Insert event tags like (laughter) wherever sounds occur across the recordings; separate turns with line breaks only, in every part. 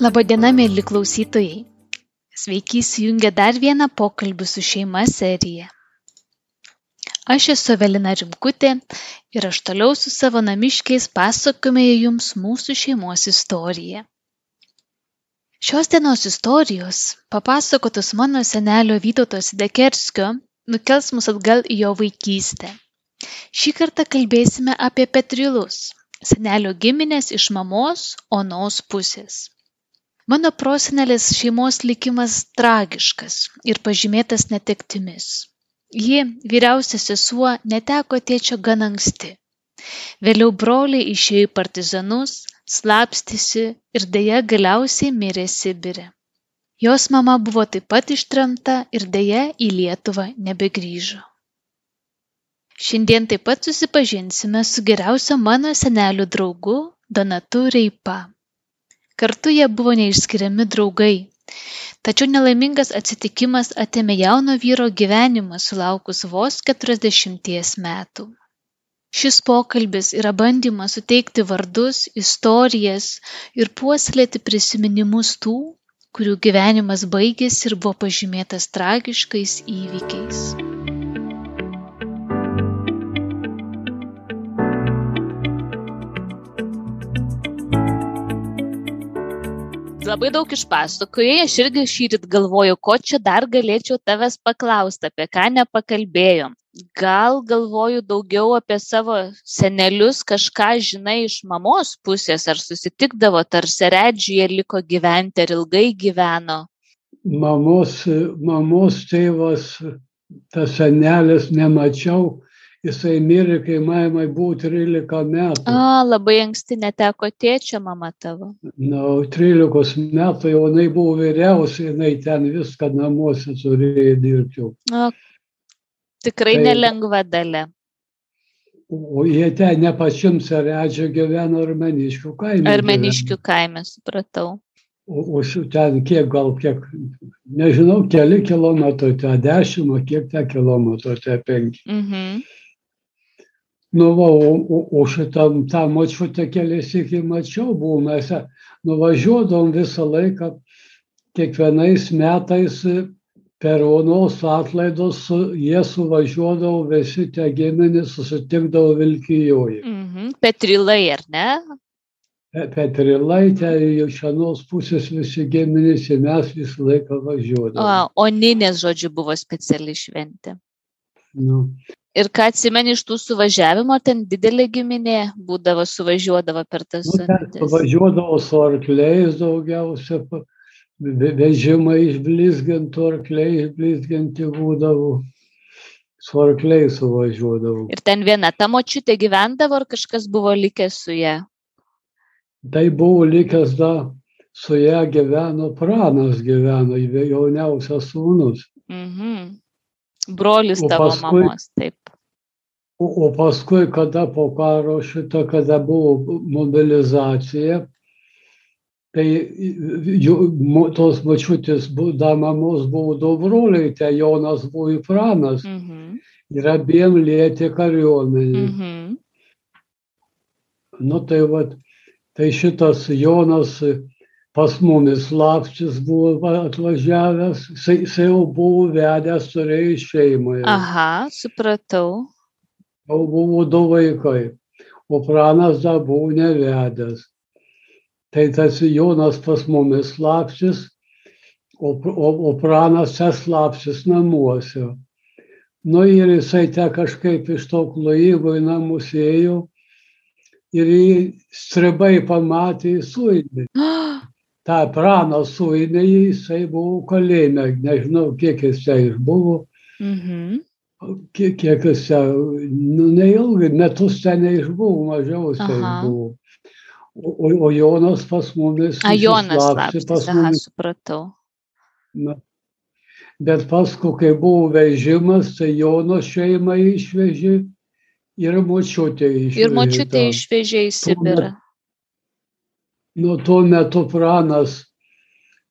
Labadiena, mėly klausytojai. Sveiki įsijungę dar vieną pokalbį su šeima seriją. Aš esu Evelina Rimkutė ir aš toliau su savo namiškiais pasakome jums mūsų šeimos istoriją. Šios dienos istorijos, papasakotos mano senelio Vytautos Dekerskio, nukels mus atgal į jo vaikystę. Šį kartą kalbėsime apie Petrilus, senelio giminės iš mamos onos pusės. Mano prosenelės šeimos likimas tragiškas ir pažymėtas netektimis. Ji, vyriausia sesuo, neteko tėčio gan anksti. Vėliau broliai išėjo į partizanus, slapstėsi ir dėja galiausiai mirė Sibire. Jos mama buvo taip pat ištremta ir dėja į Lietuvą nebegrįžo. Šiandien taip pat susipažinsime su geriausio mano senelių draugu Donatu Reipa. Kartu jie buvo neišskiriami draugai. Tačiau nelaimingas atsitikimas atėmė jauno vyro gyvenimą sulaukus vos 40 metų. Šis pokalbis yra bandymas suteikti vardus, istorijas ir puoselėti prisiminimus tų, kurių gyvenimas baigėsi ir buvo pažymėtas tragiškais įvykiais. Labai daug išpasakojai, aš irgi šįryt galvoju, ko čia dar galėčiau tavęs paklausti, apie ką nepakalbėjom. Gal galvoju daugiau apie savo senelius, kažką žinai iš mamos pusės, ar susitikdavo, ar seredžiuje liko gyventi, ar ilgai gyveno.
Mamos, mamos tėvas, tas senelis nemačiau, jisai mirė, kai mamai buvo 13 metų.
A, labai anksti neteko tėčio mama tavo.
Na, no, 13 metų jau jinai buvo vyriausia, jinai ten viską namuose turėjo dirbti.
O, tikrai tai, nelengva dalė.
O jie ten ne pačiam Seredžio gyveno Armeniškių kaime.
Armeniškių kaime, supratau.
O, o ten kiek, gal kiek, nežinau, keli kilometrai, ten dešimt, kiek ten kilometrų, ten penki. Mhm. Nu, va, o, o, o šitam tą močiutę kelias iki mačiau, buvom mes nuvažiuodavom visą laiką, kiekvienais metais per onos atlaidus jie suvažiuodavo, visi tie giminės susitikdavo Vilkijoje.
Mhm. Petrilai, ar ne?
Petrilai, ten iš anos pusės visi giminės ir mes visą laiką važiuodavome.
O, o Ninės, žodžiu, buvo speciali šventė.
Nu,
Ir ką atsimeni iš tų suvažiavimų, ar ten didelė giminė būdavo, suvažiuodavo per tas
nu? Suvažiuodavo su arkliais daugiausia, vežimai išblizgintų, arkliai išblizginti būdavo. Su arkliais suvažiuodavo.
Ir ten viena ta močiutė gyvendavo, ar kažkas buvo likęs su ją?
Tai buvo likęs da, su ją gyveno pranas, gyveno jauniausias sūnus.
Mhm. Brolis tavo paskui, mamos, taip.
O, o paskui, kada po karo šito, kada buvo mobilizacija, tai jų, tos mačiutės, da mamos buvo du broliai, tai Jonas buvo įpranas. Mhm. Ir abiem lietė kariuomenį. Mhm. Nu tai va, tai šitas Jonas pas mumis lapčius buvo atvažiavęs, jis jau buvo vedęs, turėjo šeimą.
Aha, supratau
jau buvo du vaikai, o pranas dar buvo nevedęs. Tai tas Jonas pas mumis slapsis, o, o, o pranas čia slapsis namuose. Nu ir jisai te kažkaip iš to klojimo į namus ėjo ir jį stribai pamatė į suinį. (gasps) Ta prano suinį jisai buvo kalėjime, nežinau kiek jis čia išbuvo. Mhm kiek, kiek jis čia, nu, neilgai, metus ten neišbuvo, mažiau jis buvo. O, o Jonas pas mumis.
A, Jonas slapsis, pas mumis. Aha, supratau.
Na, bet paskui, kai buvo vežimas, tai Jono šeimą išvežė ir močiutė išvežė.
Ir močiutė išvežė į Sibirą.
Nuo tuo metu pranas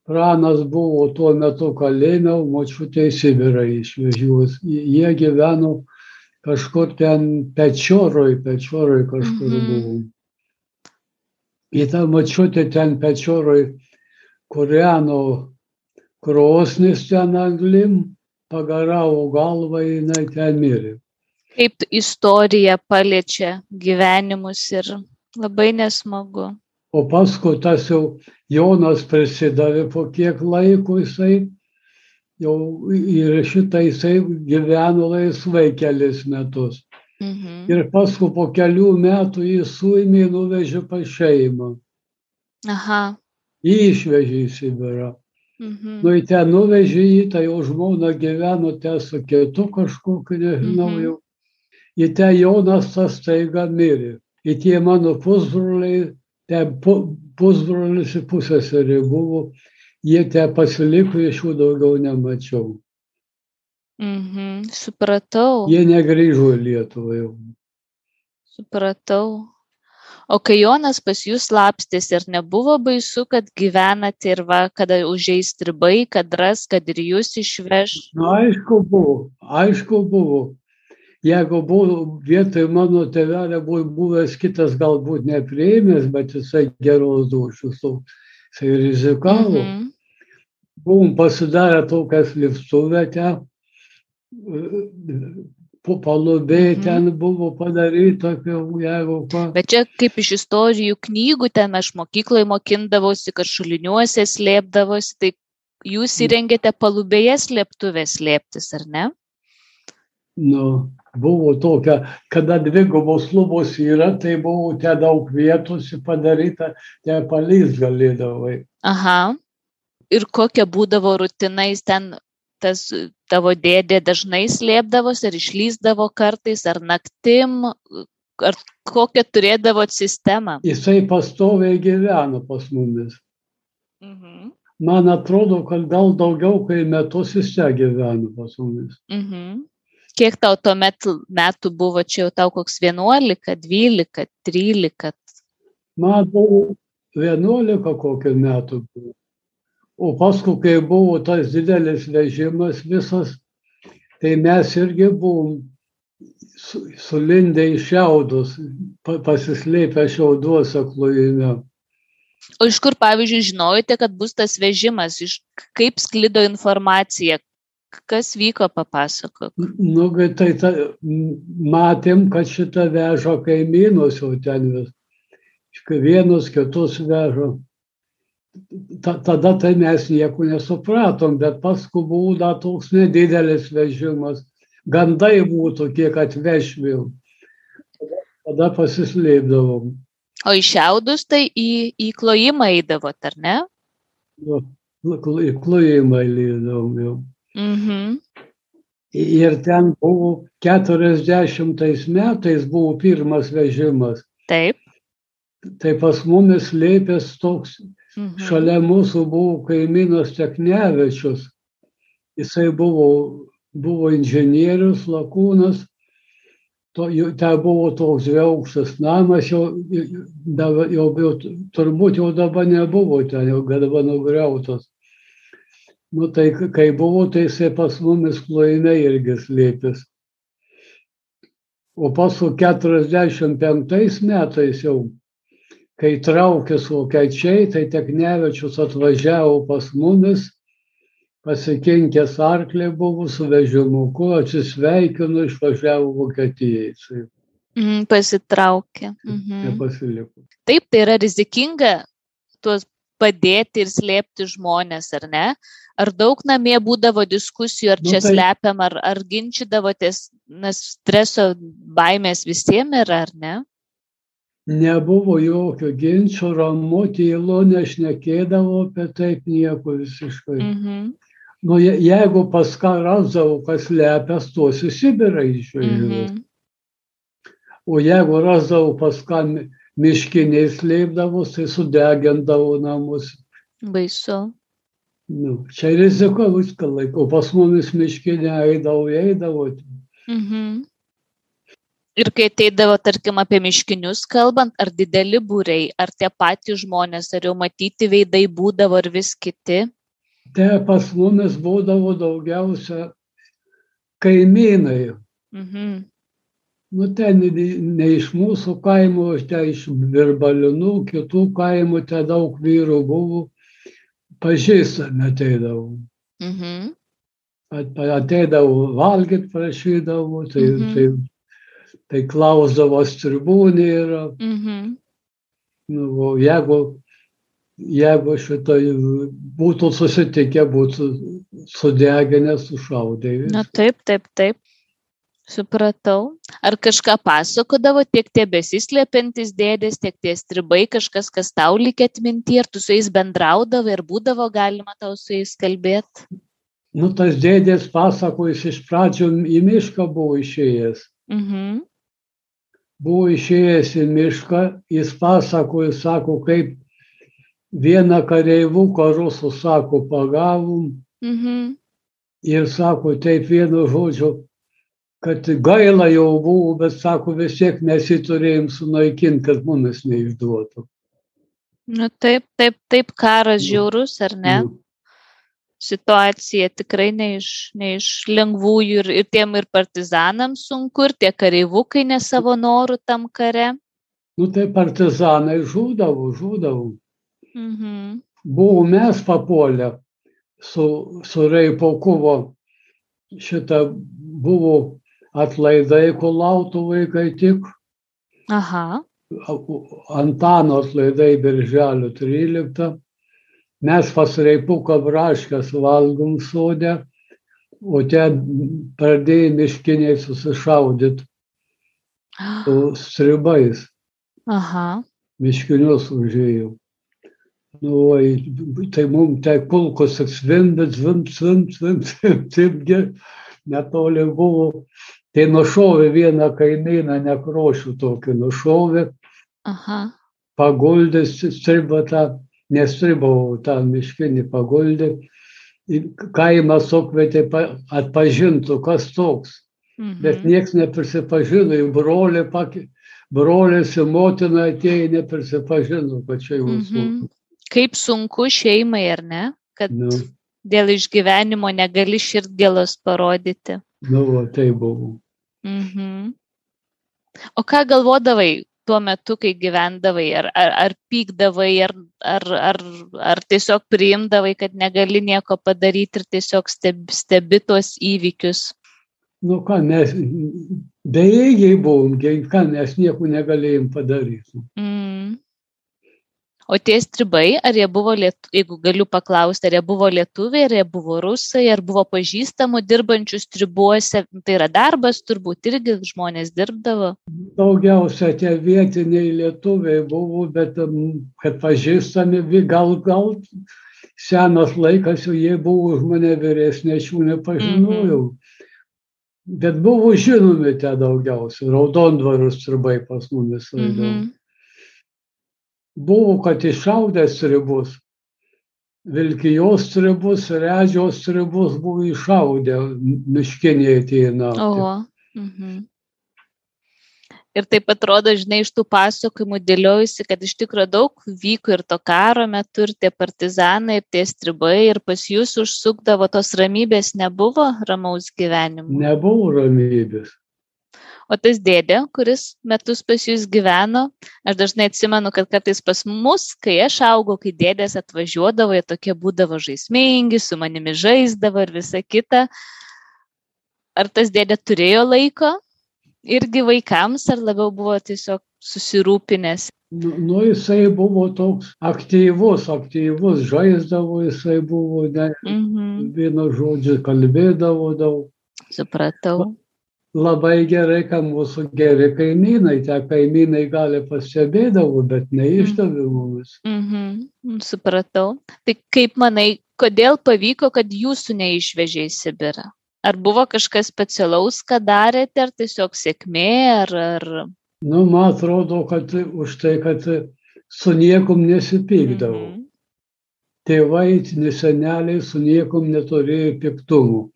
pranas buvo tuo metu kalėjime, močiutė į Sibirą išvežius. Jie gyveno kažkur ten pečioroj, pečioroj kažkur mm -hmm. buvo. Į tą močiutę ten pečioroj kūreno krosnis ten anglim, pagaravo galvą, jinai ten mirė.
Kaip istorija paliečia gyvenimus ir labai nesmagu.
O paskui tas jau Jonas prisidavė po kiek laiko jisai, jau ir šitą jisai gyveno laisvai kelis metus.
Mhm.
Ir paskui po kelių metų jį suėmė ir nuvežė pas šeimą.
Aha.
Jį išvežė į Sibirą.
Mhm.
Nu, į ten nuvežė jį, tai jo žmona gyveno ten su kitu kažkokiu, nežinau
Mhm.
jau. Į ten Jonas tas taiga mirė. Į tie mano pusbroliai, ten pu- pusbrolis ir pusseserė buvo, jie ten pasiliko, iš jų daugiau nemačiau.
Mhm. Supratau.
Jie negrįžo į Lietuvą jau.
Supratau. O kai Jonas pas jūs slapstėsi, ar nebuvo baisu, kad gyvenate ir va, kada užeis tribai, kad ras, kad ir jūs išveš?
Na, aišku buvo, aišku buvo. Jeigu buvo vietoj mano tėvelio buvo buvęs kitas galbūt nepriėmęs, bet jisai geros dušius, to jisai rizikavo.
Mhm.
Buvom pasidarę tokią slėptuvę ten, po palubė
Mhm.
ten buvo padaryta, jeigu ką.
Bet čia kaip iš istorijų knygų, ten aš mokykloje mokindavausi, kad šuliniuose slėpdavosi, tai jūs įrengėte palubėje slėptuvę slėptis, ar ne?
Nu, buvo tokia, kada dvigubos lubos yra, tai buvo ten daug vietos padaryta, ten palys galėdavai.
Aha. Ir kokia būdavo rutina, jis ten tas tavo dėdė dažnai slėpdavosi, ar išlyzdavo kartais, ar naktim, ar kokią turėdavo sistemą?
Jisai pastoviai gyveno pas mumis.
Mhm.
Man atrodo, kad gal daugiau kai metus jis čia gyveno pas mumis.
Mhm. Kiek tau tuo metu metų buvo, čia jau tau koks 11, 12, 13?
Man buvo 11 kokių metų buvo. O paskui, kai buvo tas didelis vežimas visas, tai mes irgi buvom su- sulindę į šiaudus, pa- pasislėpę šiauduose klojime.
O iš kur, pavyzdžiui, žinojote, kad bus tas vežimas, iš kaip sklido informacija, kas vyko, papasakok.
Nu, kai tai ta, matėm, kad šitą vežo kaimynus jau ten vis. Vienus kitus vežo. Ta, tada tai mes nieko nesupratom, bet paskui dar toks nedidelis vežimas. Gandai buvo tokie, kad vešvėl. Tada pasislėpdavom.
O į šiaudus tai į, į klojimą eidavot, ar ne?
Nu, Į klojimą lydavom jau.
Mhm.
Ir ten buvo 40 metais buvo pirmas vežimas.
Taip.
Tai pas mumis slėpės toks,
Mhm.
šalia mūsų buvo kaimynas Teknevičius. Jisai buvo, buvo inžinierius, lakūnas. To, ten buvo toks aukštas namas, jau, jau, jau, jau turbūt jau dabar nebuvo ten, jau dabar nugriautas. Nu tai kai buvo, tai jisai pas mumis klojime irgi slėpės. O paskui 45 metais jau kai traukės vokiečiai, tai Teknevičius atvažiavo pas mumis, pasikinkęs arklė buvo su vežimuku, atsisveikino, išvažiavo Vokietijai. Jisai
Mhm, pasitraukė. Mhm.
nepasiliko.
Taip, tai yra rizikinga tuos padėti ir slėpti žmonės, ar ne? Ar daug namie būdavo diskusijų, ar
Nu,
čia
tai-
slepiam, ar, ar ginčydavotės, nes streso baimės visiems yra, ar ne?
Nebuvo jokio ginčio, ramu, tylu, nešnekėdavo apie taip nieko visiškai.
Mhm.
Nu, je- jeigu pas ką rasdavo, kas lepęs, tuos į Sibirą išvežė.
Mhm.
O jeigu rasdavo pas ką miškiniai slėpdavos, tai sudegindavo namus.
Baisu.
Nu, čia riziko viską laiko. Pas mumis miškinė eidavo, eidavo.
Mhm. Ir kai ateidavo, tarkim, apie miškinius kalbant, ar dideli būriai, ar tie patys žmonės, ar jau matyti veidai būdavo, ar vis kiti?
Te pas mumis būdavo daugiausia kaimynai.
Mhm.
Nu, ten ne iš mūsų kaimo, ten iš virbalinų, kitų kaimų, ten daug vyrų buvo. pažįstami ateidavo.
Mhm.
At- Ateidavo valgyti, prašydavo, tai,
Mhm.
tai, tai klausdavo tribūnė yra.
Mhm.
Nu, jeigu, jeigu šitai būtų susitikę, būtų sudeginę, sušaudę.
Na taip, taip, taip. Supratau. Ar kažką pasakodavo tiek tie besislėpiantis dėdės, tiek tie stribai, kažkas, kas tau likė atminti, ar tu su jais bendraudavai, ar būdavo galima tau su jais kalbėti?
Nu, tas dėdės pasako, jis iš pradžių į mišką buvo išėjęs.
Mhm.
Buvo išėjęs į mišką, jis pasako, jis sako, kaip vieną kareivuką rusų, sako, pagavom
Mhm.
ir sako, taip vienu žodžiu, kad gaila jau buvo, bet sako, vis tiek mes jį turėjom sunaikinti, kad mumis neišduotų.
Nu taip, taip, taip, karas
Nu.
žiaurus, ar ne?
Nu,
Situacija tikrai ne iš, ne iš lengvųjų ir, ir tiem ir partizanams sunku, ir tie kareivukai ne savo norų tam kare.
nu tai partizanai žūdavo, žūdavo.
Mhm.
Buvo mes papuolę su, su Reipokuvo, šitą buvo atlaidai, kulautų vaikai tik,
Aha.
Antano atlaidai birželio 13. Mes pas Reipuką braškas valgom sodę, o ten pradėjo miškiniai susišaudyti su stribais,
Aha.
miškinius užėjau. Nu, tai mums tai kulkos tik zvimbė, zvimb, zvimb, zvimb, zvimb, netoli buvo. Tai nušovė vieną kaimyną, nekrošių tokį nušovė,
Aha.
paguldė stribą tą, nestribau tą miškinį, paguldė. Kaimą sukvietė pa- atpažintų, kas toks. Bet
Mhm.
niekas neprisipažino, į brolį, pakė- brolis ir motina atėjo, neprisipažino, kad čia jau
Mhm. Kaip sunku šeimai, ar ne? Kad
Nu,
dėl išgyvenimo negali širdgėlos parodyti.
Nu, va, tai buvo.
Mhm. O ką galvodavai tuo metu, kai gyvendavai? Ar, ar, ar pykdavai, ar, ar, ar, ar tiesiog priimdavai, kad negali nieko padaryti ir tiesiog stebi, stebi tuos įvykius?
Nu ką, mes bejėgiai buvom, ką mes nieko negalėjom padaryti.
Mm. O tie stribai, ar jie buvo lietuviai, jeigu galiu paklausti, ar jie buvo lietuviai, ar jie buvo rusai, ar buvo pažįstamų dirbančių stribuose, tai yra darbas, turbūt irgi žmonės dirbdavo.
Daugiausia tie vietiniai lietuviai buvo, bet kad pažįstami, gal, gal senas laikas, jie buvo už mane vyresnė, aš jų nepažinojau. Bet buvo žinomi tie daugiausia, raudondvarus stribai pas mumis.
Mhm.
Mm buvo, kad iššaudęs stribus, Vilkijos stribus, Redžios stribus buvo iššaudę miškiniai tie naktį.
Oho. Mhm. Ir taip atrodo, žinai, iš tų pasakojimų dėliojasi, kad iš tikrųjų daug vyko ir to karo metu, ir tie partizanai, ir tie stribai, ir pas jūs užsukdavo tos ramybės, nebuvo ramaus gyvenimo.
Nebuvo ramybės.
O tas dėdė, kuris metus pas jūs gyveno, aš dažnai atsimenu, kad kartais pas mus, kai aš augau, kai dėdės atvažiuodavo, jie tokie būdavo žaismingi, su manimi žaisdavo ir visa kita. Ar tas dėdė turėjo laiko irgi vaikams, ar labiau buvo tiesiog susirūpinęs?
Nu, nu, jisai buvo toks aktyvus, aktyvus, žaisdavo, jisai buvo, ne,
Mhm,
vieno žodžio kalbėdavo daug.
supratau.
Labai gerai, kad mūsų geri kaimynai, tie kaimynai gali pastebėdavo, bet neišdavė mumis.
Mhm, mm, supratau. Tai kaip manai, kodėl pavyko, kad jūsų neišvežė į Sibirą? Ar buvo kažkas specialaus, ką darėte, ar tiesiog sėkmė, ar... ar...
Nu, man atrodo, kad už tai, kad su niekom nesipykdavo.
Mhm.
Tėvai, seneliai su niekom neturėjo piktumų.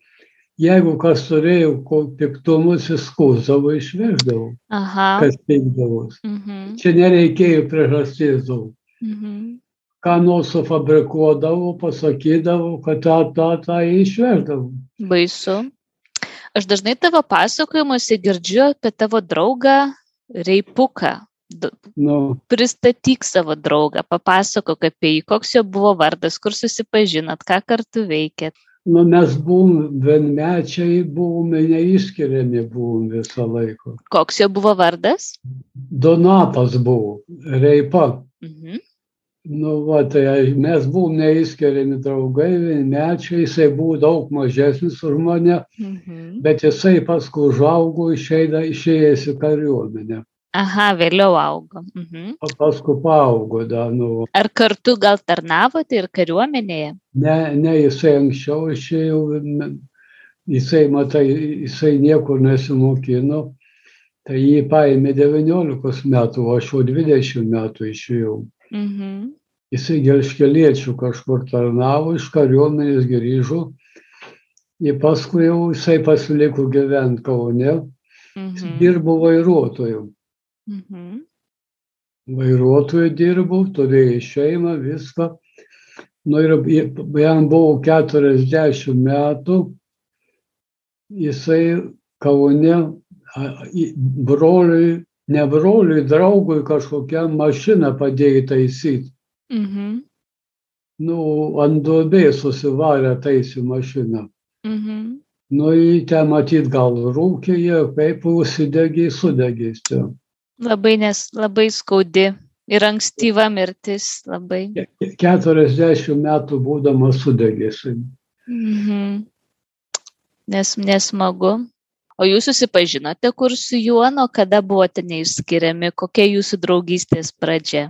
Jeigu kas turėjo ko piktumus, jis skūsdavo, išveždavo,
Aha.
kas pykdavos.
Mhm.
Čia nereikėjo priežasties daug.
Mhm.
Ką nors sufabrikuodavo, pasakydavo, kad tą, tą, tą išveždavo.
Baisu. Aš dažnai tavo pasakojimuose girdžiu apie tavo draugą Reipuką.
Nu,
Pristatyk savo draugą, papasakok apie jį, koks jo buvo vardas, kur susipažinot, ką kartu veikėt.
Nu, mes buvom vienmečiai, buvome neišskiriami, buvom visą laiką.
Koks jo buvo vardas?
Donatas buvo, Reipa.
Mhm.
Nu, va, tai mes buvom neįskiriami draugai, vienmečiai, jisai buvo daug mažesnis už mane,
Mhm.
bet jisai paskui užaugo, išeida, išėjęs į kariuomenę.
Aha, vėliau augo. Mhm.
O paskui paaugo, da, nu,
Ar kartu gal tarnavote ir kariuomenėje?
ne, ne jisai anksčiau išėjo, jisai, matai, jisai niekur nesimokino, tai jį paėmė 19 metų, o aš jau 20 metų išėjau.
Mhm.
Jisai gelškeliečių kažkur tarnavo, iš kariuomenės grįžo. Ir paskui jau jisai pasiliko gyventi Kaune,
Mhm.
dirbo vairuotoju.
Mhm.
Vairuotoju dirbo, turėjo šeimą, viską. Nu ir jam buvo 40 metų. Jisai Kaune broliui, ne broliui, draugui kažkokią mašiną padėjo taisyti.
Mhm.
Nu, ant duobės susivarė taisį mašiną.
Mhm.
Nu, į ten matyt gal rūkė jie, kaip užsidegė, sudegė. ten.
Labai, nes labai skaudi ir ankstyva mirtis. Labai.
40 metų būdamas sudegėsi.
Mhm. Nes, nesmagu. O jūs susipažinote kur su juo, nuo kada buvote neišskiriami, kokia jūsų draugystės pradžia?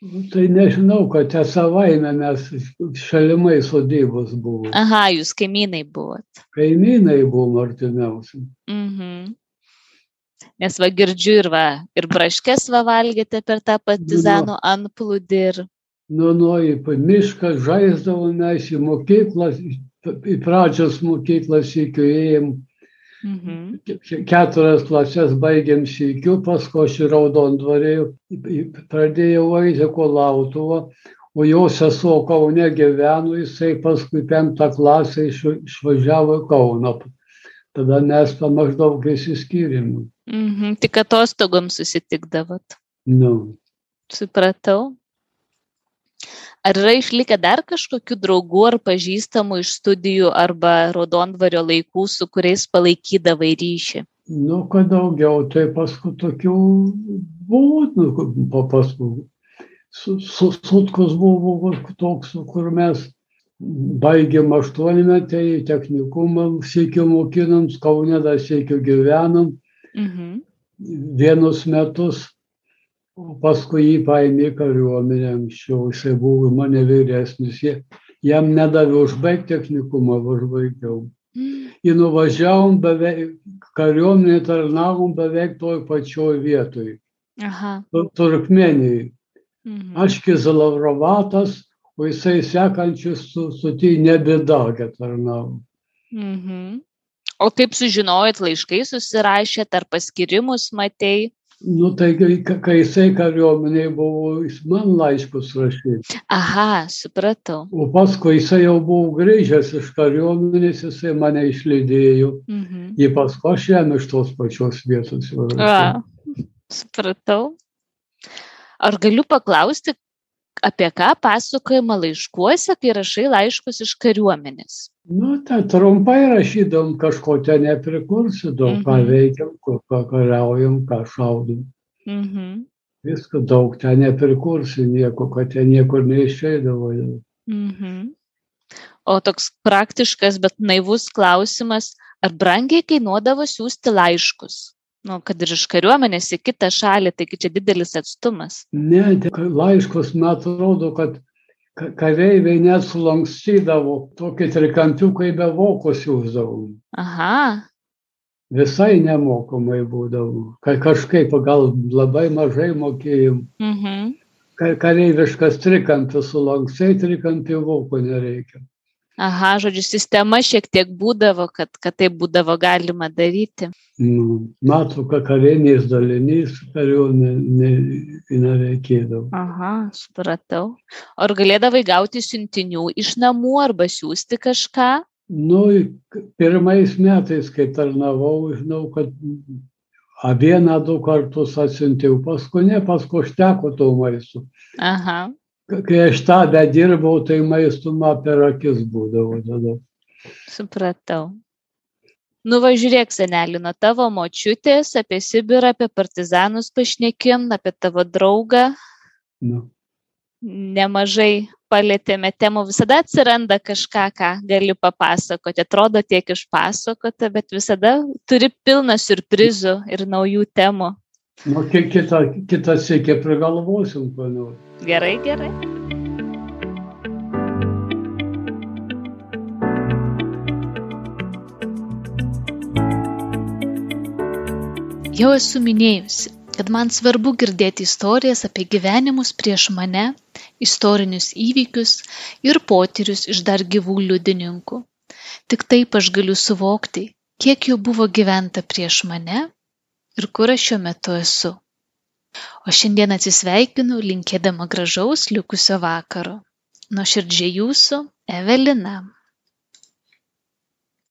Nu, Tai nežinau, kad te savaime mes šalimai sodybos buvo.
Aha, jūs kaimynai buvot.
Kaimynai buvo artimiausi.
Mhm. Nes va girdžiu ir va, ir braškės va valgėte per tą partizanų antplūdį ir...
Nu, nu, į mišką žaisdavome, į mokyklą, į- pradžios mokyklas įkiojėjom.
Mhm.
keturias klases baigėm sykiu, paskui aš į Raudondvarį pradėjau eiti kolautuvą, o jo sesuo Kaune gyveno, jisai paskui penktą klasę iš- išvažiavo į Kauną. Tada mes pa maždaug įsiskyrėm.
Mhm. Tik atostogom susitikdavot.
Nu,
Supratau. Ar yra išlikę dar kažkokių draugų ar pažįstamų iš studijų arba raudondvario laikų, su kuriais palaikydavai ryšį?
nu, kad daugiau, tai paskui tokių buvo, nu, pa- paskui su- su- sutkus buvo toks, kur mes baigėm aštuonmetį, technikumą, sėkiu mokinam, Kaune dar sėkiu gyvenam,
Mhm.
vienus metus, paskui jį paėmė į kariuomenę anksčiau, jisai buvo mane vyresnis, Jie- jam nedavė užbaigti technikumą, užbaigiau. Į nuvažiavom beveik, kariuomenė tarnavom beveik toj pačioj vietoj,
Aha.
Tu- Turkmenijai.
Mhm.
Aš Kizalavrovatas, o jisai sekančius su, su tai nebedagė tarnavo.
Mhm. O kaip sužinojot, laiškai susirašėt ar paskirimus matei?
Nu, tai kai, jisai kariuomeniai buvo, jis man laiškus rašė.
Aha, supratau.
O paskui jisai jau buvo grįžęs iš kariuomenės, jisai mane išlydėjo.
Mhm.
Jį paskui aš jam iš tos pačios vietos jau rašiau.
A, supratau. Ar galiu paklausti, apie ką pasakojama laiškuose, kai rašai laiškus iš kariuomenės?
Nu, tai trumpai rašydom, kažko ten neprikursidom, ką
Mhm.
veikiam, ką kariaujam, ką šaudom.
Mhm.
Viską daug ten neprikursi nieko, kad ten niekur neišeidavo. jau.
Mhm. O toks praktiškas, bet naivus klausimas, ar brangiai kainuodavo siūsti laiškus? Nu, kad ir iš kariuomenės į kitą šalį, taigi čia didelis atstumas.
Ne, laiškus, man atrodo, kad ka- kareiviai net sulankstydavo, tokie trikampiukai be vokos jūsdavom.
Aha,
Visai nemokamai būdavo. Ka kažkaip gal labai mažai mokėjom.
mhm.
Ka kareiviškas trikampis sulankstai, trikampį voko nereikia.
Aha, žodžiu, sistema šiek tiek būdavo, kad, kad tai būdavo galima daryti.
Nu, mato, kad kariniais daliniais kariuomenė nereikėdavo.
Aha, supratau. Ar galėdavai gauti siuntinių iš namų arba siūsti kažką?
Nu, pirmais metais, kai tarnavau, žinau, kad A vieną, du kartus atsiuntiau, paskui ne, paskui užteko to maisto.
Aha.
Kai aš tą bedirbau, tai maisto man per akis būdavo tada.
Supratau. Nu va žiūrėk, senelį, nuo tavo močiutės apie Sibirą, apie partizanus pašnekėm, apie tavo draugą.
Nu.
Nemažai palėtėme temų, visada atsiranda kažką, ką gali papasakoti. Atrodo tiek išpasakota, bet visada turi pilną surprizų ir naujų temų.
Nu, ki- kitą, kitą sėkį prigalvosim, nors.
Gerai, gerai. Jau esu minėjusi, kad man svarbu girdėti istorijas apie gyvenimus prieš mane, istorinius įvykius ir potyrius iš dar gyvų liudininkų. Tik taip aš galiu suvokti, kiek jau buvo gyventa prieš mane ir kur aš šiuo metu esu. O šiandien atsisveikinu linkėdama gražaus likusio vakaro. Nuoširdžiai jūsų Evelina.